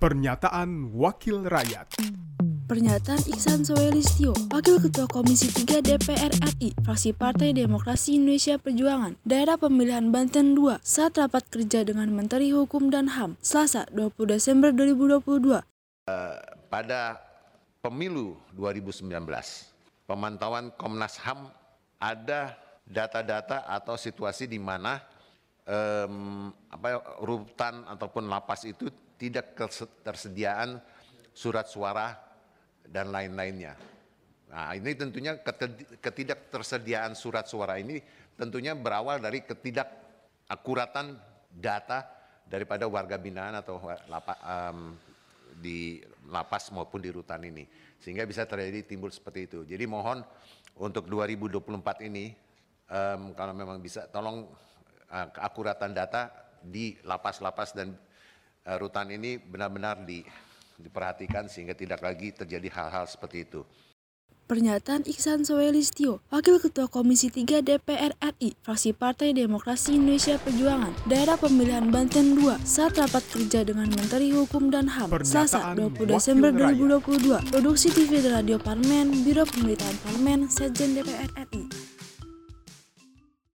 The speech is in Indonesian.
Pernyataan Wakil Rakyat Pernyataan Iksan Soelistio, Wakil Ketua Komisi 3 DPR RI, fraksi Partai Demokrasi Indonesia Perjuangan, Daerah Pemilihan Banten 2, saat rapat kerja dengan Menteri Hukum dan HAM, Selasa 20 Desember 2022. pada pemilu 2019 pemantauan Komnas HAM ada data-data atau situasi di mana em, apa rutan ataupun lapas itu tidak ketersediaan surat suara dan lain-lainnya. Nah, ini tentunya ketidaktersediaan surat suara ini tentunya berawal dari ketidakakuratan data daripada warga binaan atau lapa, em, di lapas maupun di rutan ini sehingga bisa terjadi timbul seperti itu. Jadi mohon untuk 2024 ini em, kalau memang bisa tolong keakuratan data di lapas-lapas dan eh, rutan ini benar-benar di, diperhatikan sehingga tidak lagi terjadi hal-hal seperti itu. Pernyataan Iksan Soelistio, Wakil Ketua Komisi 3 DPR RI, fraksi Partai Demokrasi Indonesia Perjuangan, Daerah Pemilihan Banten 2, saat rapat kerja dengan Menteri Hukum dan HAM, Selasa Pernyataan 20 Desember Wakil Rakyat. 2022. Produksi TV dan Radio Parlemen, Biro Pemberitaan Parlemen, Sekjen DPR RI.